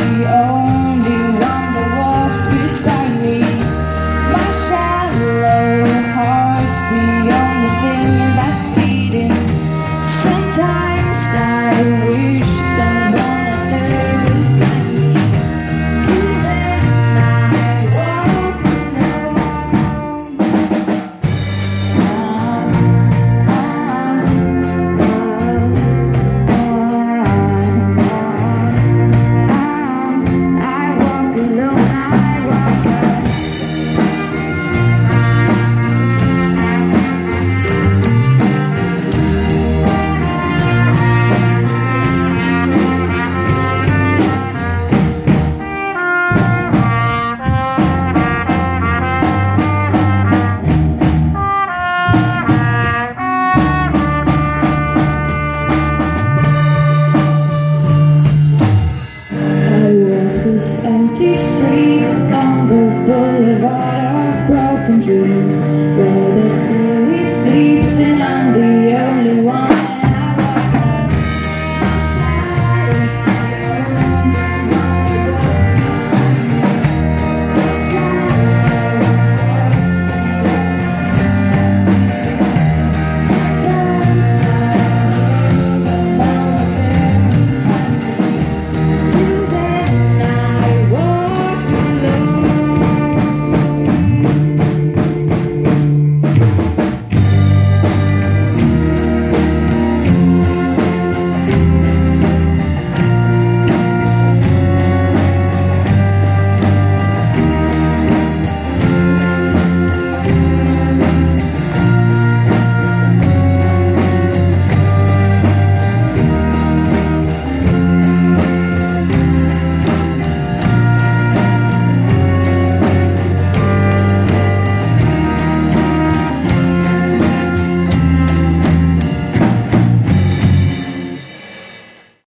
shadow's the empty streets on the boulevard of broken dreams where the